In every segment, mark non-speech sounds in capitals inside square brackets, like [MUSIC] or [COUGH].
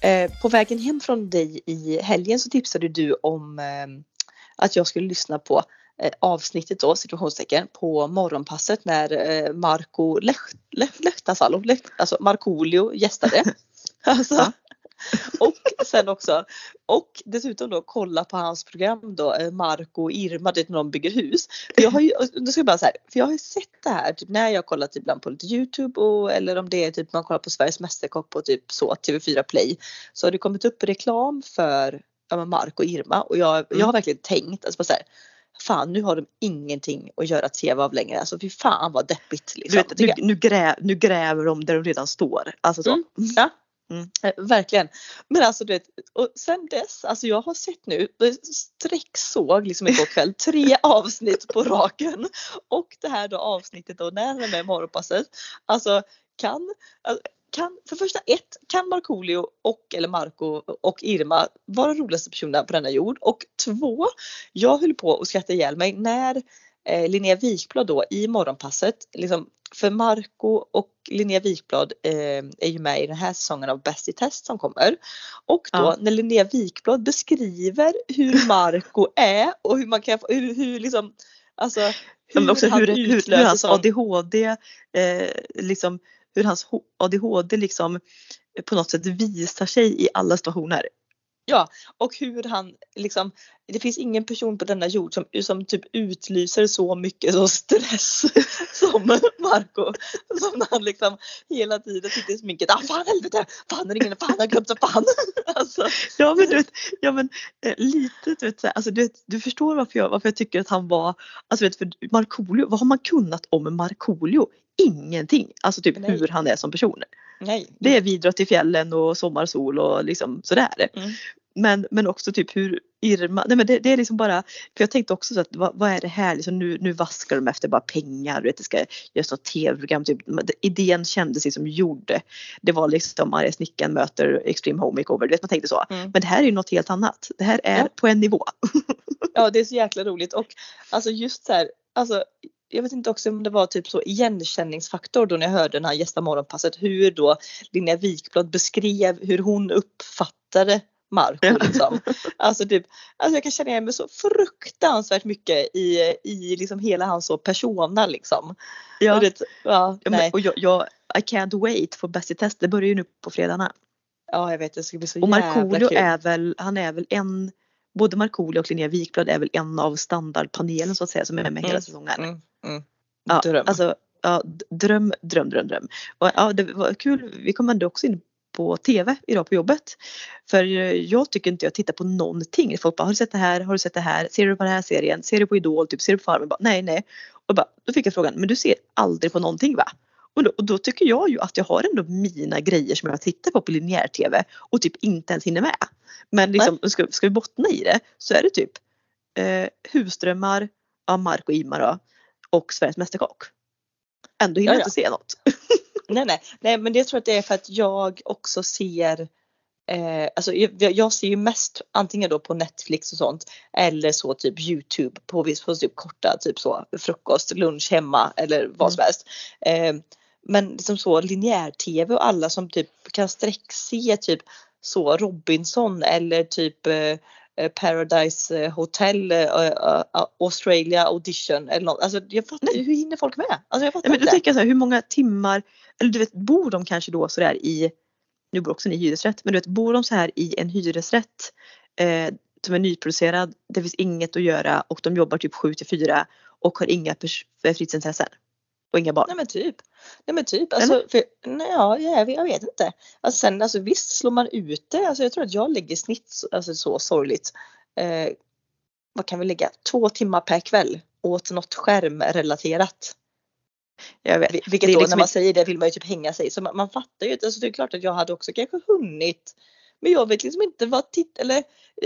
Eh, på vägen hem från dig i helgen så tipsade du om eh, att jag skulle lyssna på eh, avsnittet då, situationstecken, på morgonpasset när eh, Marco Lech, Lech, Lech, alltså Markoolio gästade. [LAUGHS] alltså. [LAUGHS] och sen också, och dessutom då kolla på hans program då, eh, Marco och Irma, det är när de bygger hus. För jag har ju, då ska jag bara så här, för jag har ju sett det här typ när jag kollat ibland på lite Youtube och, eller om det är typ man kollar på Sveriges Mästerkock på typ så TV4 Play. Så har det kommit upp reklam för ja, Marco och Irma och jag, jag har verkligen tänkt alltså bara så här, Fan nu har de ingenting att göra TV av längre. Alltså fy fan vad deppigt. Liksom. vet, nu, nu, grä, nu gräver de där de redan står. Alltså så. Mm. Ja. Mm. Eh, Verkligen. Men alltså du vet, och sen dess, alltså jag har sett nu, eh, sträcksåg liksom igår [LAUGHS] kväll, tre avsnitt på raken. Och det här då avsnittet då när han är med i morgonpasset. Alltså kan, alltså, kan, för första ett, kan Markoolio och eller Marco och Irma vara de roligaste personerna på denna jord? Och två, jag höll på att skratta ihjäl mig när eh, Linnea Wikblad då i morgonpasset, liksom, för Marco och Linnea Wikblad eh, är ju med i den här säsongen av Bäst i test som kommer. Och då Ja. när Linnea Wikblad beskriver hur [LAUGHS] Marco är och hur man kan, få- hur, hur liksom, alltså Ja, men också hur, hur, hur hans sån- ADHD, eh, liksom, hur hans ADHD liksom på något sätt visar sig i alla situationer. Ja, och hur han liksom, det finns ingen person på denna jord som, som typ utlyser så mycket så stress [LAUGHS] som Marco. Som när han liksom hela tiden sitter i sminket, ah fan helvete, fan är ingen, fan jag har glömt så fan. [LAUGHS] Alltså, Ja men du vet, ja, men, eh, lite du vet, så här, alltså, du, vet, du förstår varför jag, varför jag tycker att han var, alltså vet, för Markoolio, vad har man kunnat om Markoolio? Ingenting, alltså typ Nej. hur han är som person. nej. Det är vi drar till fjällen och sommarsol och liksom sådär. Mm. Men, men också typ hur Irma, nej men det, det är liksom bara, för jag tänkte också så att vad, vad är det här liksom nu, nu vaskar de efter bara pengar, du vet, det ska göras något tv-program, typ, idén kändes liksom gjord. Det var liksom Arga snickaren möter Extreme Home Makeover, du vet man tänkte så. Mm. Men det här är ju något helt annat. Det här är Ja. på en nivå. [LAUGHS] Ja det är så jäkla roligt och alltså just så här, alltså jag vet inte också om det var typ så igenkänningsfaktor då när jag hörde den här gästa morgonpasset hur då Linnea Wikblad beskrev hur hon uppfattade Marco liksom. Alltså typ, alltså jag kan känna igen mig så fruktansvärt mycket i, i liksom hela hans så persona liksom. Ja. Och det, ja, Ja, men, och jag, jag, I can't wait for Bäst i test, det börjar ju nu på fredagarna. ja jag vet det ska bli så Och jävla Markoolio kul. är väl, han är väl en, både Markoolio och Linnea Wikblad är väl en av standardpanelen så att säga som är med hela Mm. säsongen. Mm, mm. Ja, Dröm. Alltså, ja, dröm, dröm, dröm, dröm. Och, ja, det var kul. Vi kom ändå också in på TV idag på jobbet. För eh, jag tycker inte jag tittar på någonting. Folk bara, har du sett det här? Har du sett det här? Ser du på den här serien? Ser du på Idol? Typ, ser du på Farmen? Bara, nej, nej. Och bara, då fick jag frågan, men du ser aldrig på någonting va? Och då, och då tycker jag ju att jag har ändå mina grejer som jag tittar på på linjär TV och typ inte ens hinner med. Men liksom, ska, ska vi bottna i det så är det typ eh, Husdrömmar, ja, Mark och Ima då, och Sveriges Mästerkock. Ändå hinner Ja, jag ja. inte se något. [LAUGHS] Nej, nej, nej, men det tror jag att det är för att jag också ser Eh, alltså jag, jag ser ju mest antingen då på Netflix och sånt eller så typ Youtube på, på typ korta typ så frukost, lunch hemma eller vad Mm. som helst. Eh, men liksom så linjär-tv och alla som typ kan sträckse typ så Robinson eller typ eh, eh, Paradise eh, Hotel, eh, eh, Australia audition eller något. Alltså jag fattar, hur hinner folk med? Alltså jag fattar Nej, men då tänker jag så här, hur många timmar, eller du vet bor de kanske då sådär i, nu bor också ni i hyresrätt, men du vet bor de så här i en hyresrätt eh, som är nyproducerad, det finns inget att göra och de jobbar typ 7 till 4 och har inga fritidsintressen. Och inga barn. Nej men typ. Nej men typ. Alltså, för, nej, ja, jag, vet- jag vet inte. Alltså, sen alltså visst slår man ut det. Alltså, jag tror att jag lägger snitt alltså, så sorgligt. Eh, vad kan vi lägga? Två timmar per kväll åt något skärmrelaterat. Jag vet. Vil- Vilket Det är då liksom när man inte- säger det vill man ju typ hänga sig. Så man, man fattar ju inte. Alltså, det är klart att jag hade också kanske hunnit. Men jag vet liksom inte vad titt eller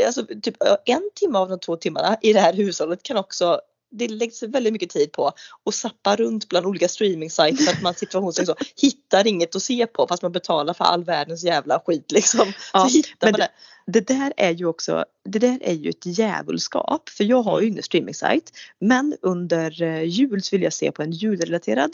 alltså typ en timme av de två timmarna i det här hushållet kan också det läggs väldigt mycket tid på och sappa runt bland olika streamingsajter för att man situationstecken så [LAUGHS] hittar inget att se på fast man betalar för all världens jävla skit liksom. Ja, så hittar men man det. Det där är ju också, det där är ju ett djävulskap för jag har ju ingen streamingsajt men under eh, jul så vill jag se på en julrelaterad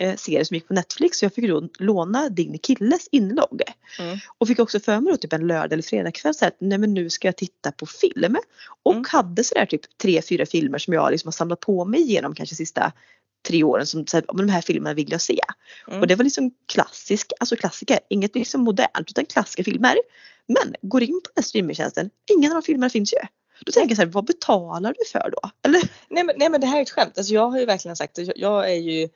eh, serie som gick på Netflix så jag fick då låna din killes inlogg. Mm. Och fick också för mig då typ en lördag eller fredagkväll så här, att nej men nu ska jag titta på film. Och Mm. hade sådär typ tre, fyra filmer som jag liksom har samlat på mig genom kanske sista tre åren som så här, men de här filmerna vill jag se. Mm. Och det var liksom klassisk, alltså klassiker, inget liksom modernt utan klassiska filmer. Men går in på den här streamingtjänsten, ingen av de filmerna finns ju. Då tänker jag så här, vad betalar du för då? Eller? Nej men, nej men det här är ett skämt. Alltså jag har ju verkligen sagt att jag, jag är ju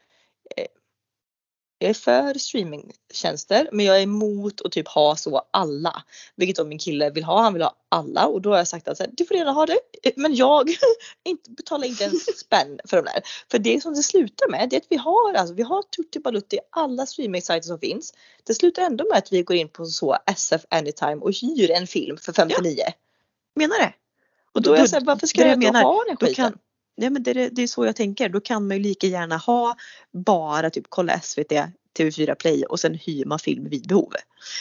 jag är för streamingtjänster men jag är emot att typ ha så alla. Vilket då min kille vill ha. Han vill ha alla och då har jag sagt att du får redan ha det. Eh, Men jag [LAUGHS] inte, betalar inte en spänn för de där. För det som det slutar med det är att vi har alltså, vi har Tutti Balutti alla streamingsajter som finns. Det slutar ändå med att vi går in på så SF Anytime och hyr en film för 59. Menar det? Och då är jag såhär, varför ska jag jag då menar, ha den då skiten? kan- Nej men det, är- det är så jag tänker. Då kan man ju lika gärna ha bara typ kolla SVT, TV4 Play och sen hyr man film vid behov.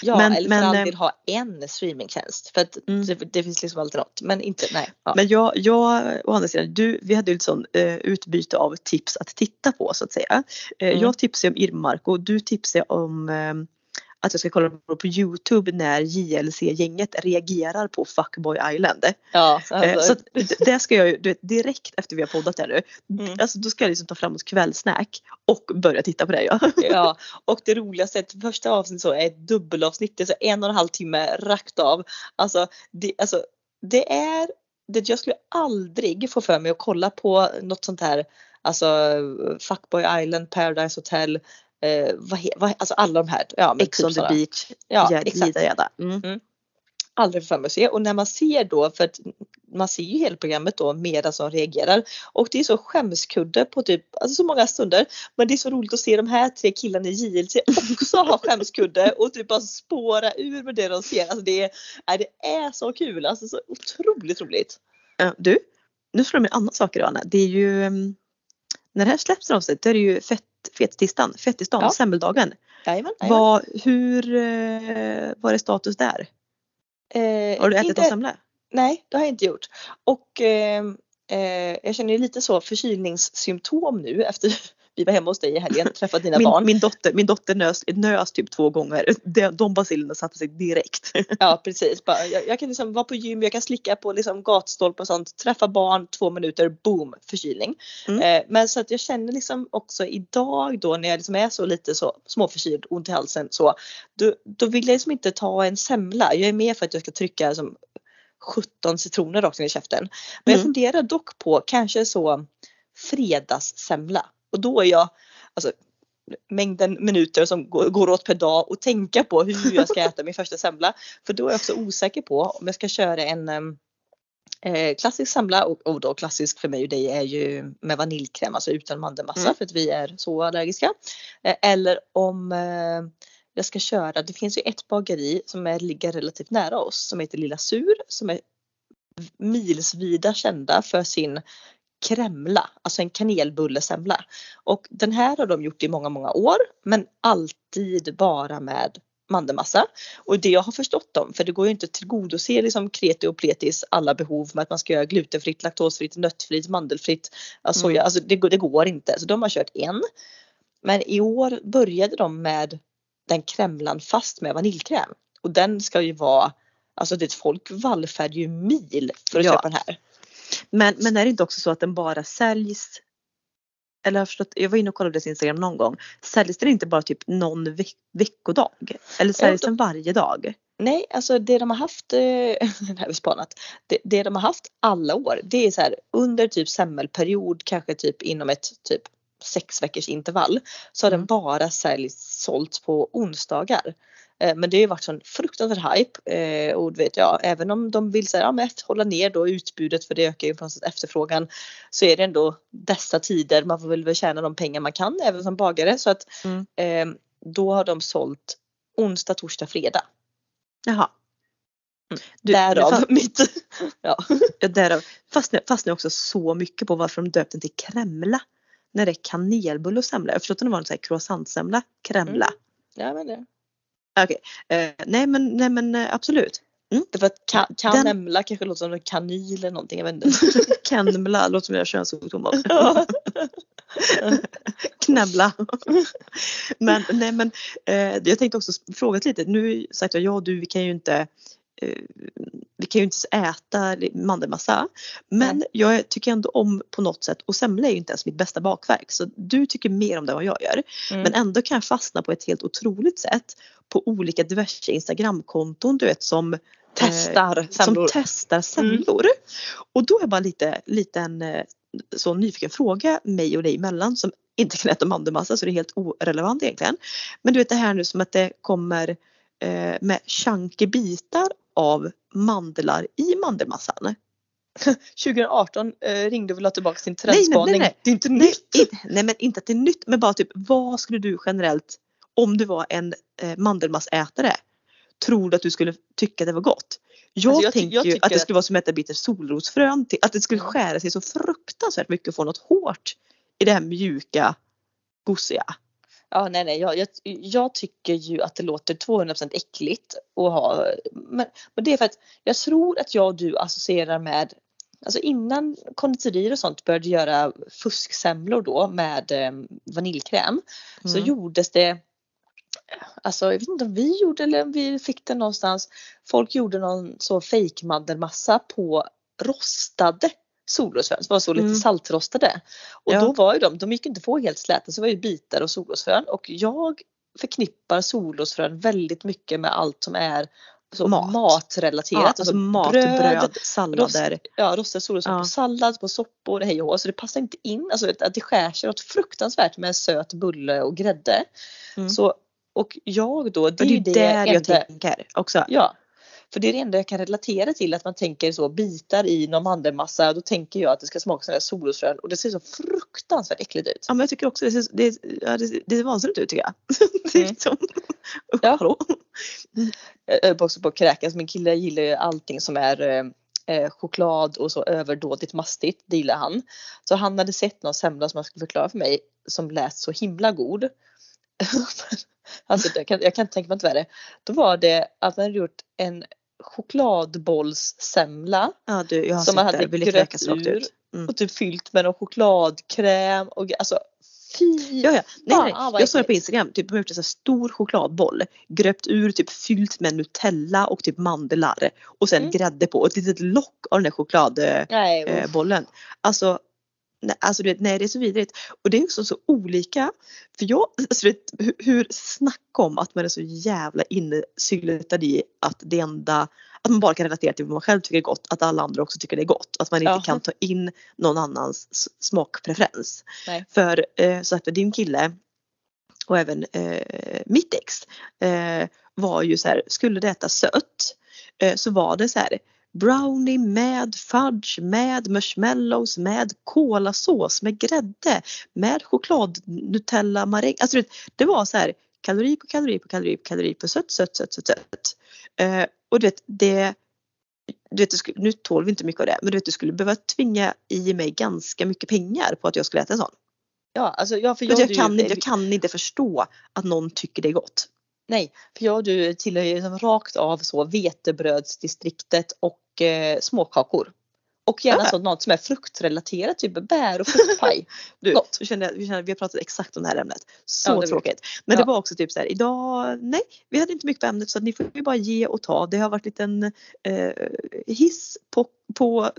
Ja Men- eller men, för all eh, del ha en streamingtjänst. För att Mm. det, det finns liksom alltid något. Men inte, nej. Ja. Men jag, jag å andra sidan, du, vi hade ju ett sånt eh, utbyte av tips att titta på så att säga. Eh, Mm. Jag tipsade om Irmark och du tipsade om eh, att jag ska kolla på, på Youtube när JLC-gänget reagerar på Fuckboy Island. ja Eh, alltså, så d- det ska jag ju, du vet, direkt efter vi har poddat här nu, Mm. alltså då ska jag liksom ta fram ett kvällsnack och börja titta på det. Ja. [LAUGHS] ja. Och det roligaste är att första avsnittet så är ett dubbelavsnitt. Det är så en och en halv timme rakt av. Alltså det, alltså, det är det jag skulle aldrig få för mig att kolla på något sånt här. Alltså Fuckboy Island, Paradise Hotel. Eh, vad, vad, alltså alla de här. Ja, men Ex typ on the sådana. beach, Ja, jäd- exakt. jada. Mm. aldrig för mig att se och när man ser då för att man ser ju hela programmet då medan som reagerar och det är så skämskudde på typ alltså så många stunder men det är så roligt att se de här tre killarna i JLC också ha skämskudde och typ bara spåra ur med det de ser. Alltså det är, det är så kul, alltså så otroligt roligt. Ja, du, nu slår det mig en annan sak idag Anna. Det är ju um, när det här släpps avsnitt då är det ju fett, fettisdagen, fettisdagen, Ja. semmeldagen. Jajamän, jajamän. Vad, hur, eh, vad är status där? Eh, Har du ätit inte- någon semla? Nej, det har jag inte gjort. Och eh, eh, jag känner lite så förkylningssymptom nu efter vi var hemma hos dig i helgen och [LAUGHS] träffade dina Min, barn. min dotter, min dotter nös, nös typ två gånger. De, de basilerna satte sig direkt. [LAUGHS] Ja precis. Bara, jag, jag kan liksom vara på gym, jag kan slicka på liksom gatstolpar och sånt, träffa barn, två minuter, boom, förkylning. Mm. Eh, men så att jag känner liksom också idag då när jag liksom är så lite så småförkyld, ont i halsen så, då, då vill jag liksom inte ta en semla. Jag är med för att jag ska trycka som 17 citroner rakt ner i käften. Men jag Mm. funderar dock på kanske så fredagssemla. Och då är jag, alltså mängden minuter som går, åt per dag och tänka på hur jag ska äta min första semla. För då är jag också osäker på om jag ska köra en eh, klassisk semla och, och då klassisk för mig och dig är ju med vaniljkräm, alltså utan mandelmassa Mm. för att vi är så allergiska. Eh, eller om eh, jag ska köra, det finns ju ett bageri som är, ligger relativt nära oss som heter Lilla Sur som är milsvida kända för sin kremla, alltså en kanelbullesemla. Och den här har de gjort i många, många år men alltid bara med mandelmassa. Och det jag har förstått dem, för det går ju inte att tillgodose liksom kreti och pletis alla behov med att man ska göra glutenfritt, laktosfritt, nötfritt, mandelfritt, soja. Mm. alltså det, går- det går inte. Så de har kört en. Men i år började de med den kremlan fast med vaniljkräm. Och den ska ju vara, alltså det folk vallfärdar ju mil för att Ja. köpa den här. Men, men är det inte också så att den bara säljs eller jag, förstått, jag var inne och kollade deras Instagram någon gång. Säljs den inte bara typ någon veck, veckodag? Eller säljs de- den varje dag? Nej, alltså det de har haft, eh, [LAUGHS] det här är spanat, det, det de har haft alla år det är så här under typ semmelperiod kanske typ inom ett typ sex veckors intervall så har den Mm. bara säljs, sålts på onsdagar. Eh, Men det har ju varit sån fruktansvärd hype eh, och vet ja, även om de vill säga, ja, men hålla ner då utbudet för det ökar ju från efterfrågan så är det ändå dessa tider man får väl tjäna de pengar man kan även som bagare så att Mm. eh, då har de sålt onsdag, torsdag, fredag. Jaha. Mm. Du, Därav fa- [LAUGHS] mitt, [LAUGHS] ja. Ja, därav fastnar jag också så mycket på varför de döpt den till kremla. När det är kanelbulle och semla. Jag förstått att det var en sån här croissantsemla, kremla. ja men det. Eh, nej men, nej men eh, absolut. Därför att ka, Den- kanemla kanske låter som en kanil eller någonting, jag vet inte. [LAUGHS] Kemla låter som jag har könssjukdomar. Ja. [LAUGHS] Knävla. men nej men eh, jag tänkte också fråga lite. Nu sagt jag, ja du vi kan ju inte eh, vi kan ju inte äta mandelmassa. Men Nej. jag tycker ändå om på något sätt och semla är ju inte ens mitt bästa bakverk så du tycker mer om det än vad jag gör. Mm. Men ändå kan jag fastna på ett helt otroligt sätt på olika diverse Instagramkonton du vet som testar eh, semlor. Som testar semlor. Mm. Och då är bara lite, lite en eh, så nyfiken fråga mig och dig emellan som inte kan äta mandelmassa så det är helt orelevant egentligen. Men du vet det här nu som att det kommer eh, med chunky bitar av mandlar i mandelmassan. [LAUGHS] 2018 eh, ringde och ville ha tillbaka sin trendspaning. Nej, nej, nej, Det är inte nej, nytt. I, nej men inte att det är nytt men bara typ vad skulle du generellt om du var en eh, mandelmassätare tror du att du skulle tycka det var gott? Jag, alltså jag tänker ju att det skulle vara som att äta bitter solrosfrön. Att det skulle skära sig så fruktansvärt mycket och få något hårt i det här mjuka, gosiga. Ja, nej, nej, jag, jag, jag, tycker ju att det låter 200% äckligt att ha. Men, men det är för att jag tror att jag och du associerar med Alltså innan konditorier och sånt började göra fusksemlor då med eh, vaniljkräm mm. så gjordes det Alltså jag vet inte om vi gjorde eller om vi fick det någonstans. Folk gjorde någon så fejkmandelmassa på rostade solrosfrön som var så mm. lite saltrostade. Och ja. då var ju de, de gick inte få helt släta så var ju bitar och solrosfrön och jag förknippar solrosfrön väldigt mycket med allt som är så Mat. matrelaterat. Ja, alltså, alltså mat, bröd, bröd sallader. Rost, ja, rostade solrosfrön ja. på sallad, på soppor, hej och hå. Så det passar inte in. Alltså att det skär sig något fruktansvärt med söt bulle och grädde. Mm. Så, och jag då, det, det är det, där jag tänker också. Ja, för det är det enda jag kan relatera till att man tänker så bitar i någon mandelmassa. Då tänker jag att det ska smaka sådana solrosfrön och det ser så fruktansvärt äckligt ut. Ja men jag tycker också det ser, det, ja, det, det ser vansinnigt ut tycker jag. [LAUGHS] det är liksom, [LAUGHS] ja. Hallå? Jag är också på att kräkas. Min kille gillar ju allting som är eh, choklad och så överdådigt mastigt. Det gillar han. Så han hade sett någon semla som han skulle förklara för mig som lät så himla god. [LAUGHS] alltså jag kan, jag kan inte tänka mig vad det Då var det att man hade gjort en chokladbollssemla. Ja, du, jag har som man hade gröpt ur mm. och typ fyllt med någon chokladkräm och alltså fy ja, ja. Nej, nej. Jag såg det på Instagram, typ de har gjort en stor chokladboll, gröpt ur, typ fyllt med Nutella och typ mandlar och sen mm. grädde på och ett litet lock av den där chokladbollen. Eh, alltså alltså du vet, nej det är så vidrigt. Och det är också så olika. För jag, alltså vet, hur, snacka om att man är så jävla insyltad i att det enda, att man bara kan relatera till vad man själv tycker är gott, att alla andra också tycker det är gott. Att man inte Jaha. kan ta in någon annans smakpreferens. Nej. För eh, så att din kille och även eh, mitt ex eh, var ju så här, skulle det äta sött eh, så var det så här brownie med fudge, med marshmallows, med kolasås, med grädde, med choklad, Nutella, maräng. Alltså det, var så här kalori på kalori på kalori på kalori på sött, sött, sött, sött, sött. Uh, och du vet, det, du vet, nu tål vi inte mycket av det, men du vet, du skulle behöva tvinga i mig ganska mycket pengar på att jag skulle äta en sån. Ja, alltså jag, för jag, jag, kan, inte, jag kan inte förstå att någon tycker det är gott. Nej, för jag och du tillhör ju liksom rakt av så vetebrödsdistriktet och eh, småkakor. Och gärna så något som är fruktrelaterat, typ bär och fruktpaj. [LAUGHS] du, Gott. Vi, känner, vi, känner, vi har pratat exakt om det här ämnet. Så ja, tråkigt. Men ja. det var också typ så här, idag, nej vi hade inte mycket på ämnet så ni får ju bara ge och ta. Det har varit en liten eh, hiss på, på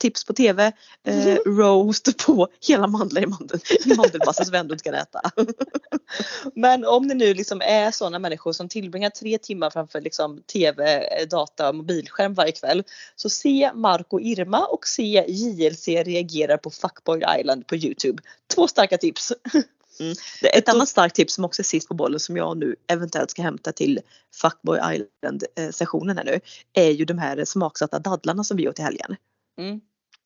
tips på TV, eh, roast på hela mandlar i mandel, mandelmassa som vi ändå inte kan äta. [LAUGHS] Men om ni nu liksom är sådana människor som tillbringar tre timmar framför liksom TV, data och mobilskärm varje kväll. Så se Marco Irma och se JLC reagerar på Fuckboy Island på Youtube. Två starka tips. [LAUGHS] Mm. Ett annat starkt tips som också är sist på bollen som jag nu eventuellt ska hämta till Fuckboy Island eh, sessionen här nu är ju de här smaksatta dadlarna som vi åt i helgen. Mm.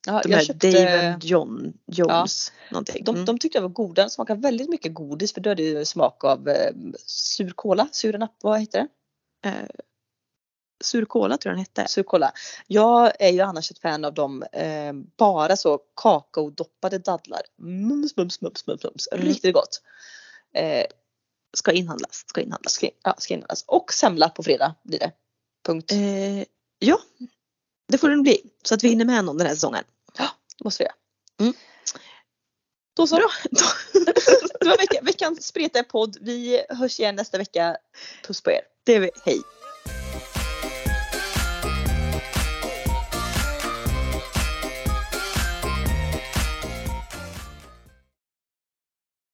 Ja, de här köpte, Dave John Jones ja, någonting. Mm. De, de tyckte jag var goda. De smakar väldigt mycket godis för då är det ju smak av eh, sur kola, surenapp, vad heter det? Eh, sur kola tror jag den hette. Sur kola. Jag är ju annars ett fan av de eh, bara så kakaodoppade dadlar. Mums, mums, mums, mums, mums. Mm. Riktigt gott. Eh, ska inhandlas. Ska inhandlas. Ska, ja, ska inhandlas. Och semla på fredag blir det. Punkt. Eh, ja, det får det bli. Så att vi hinner med någon den här säsongen. Ja, det måste vi göra. Mm. Då så. Bra. [LAUGHS] Det var vecka, veckans spretiga podd. Vi hörs igen nästa vecka. Puss på er. Det är vi. Hej.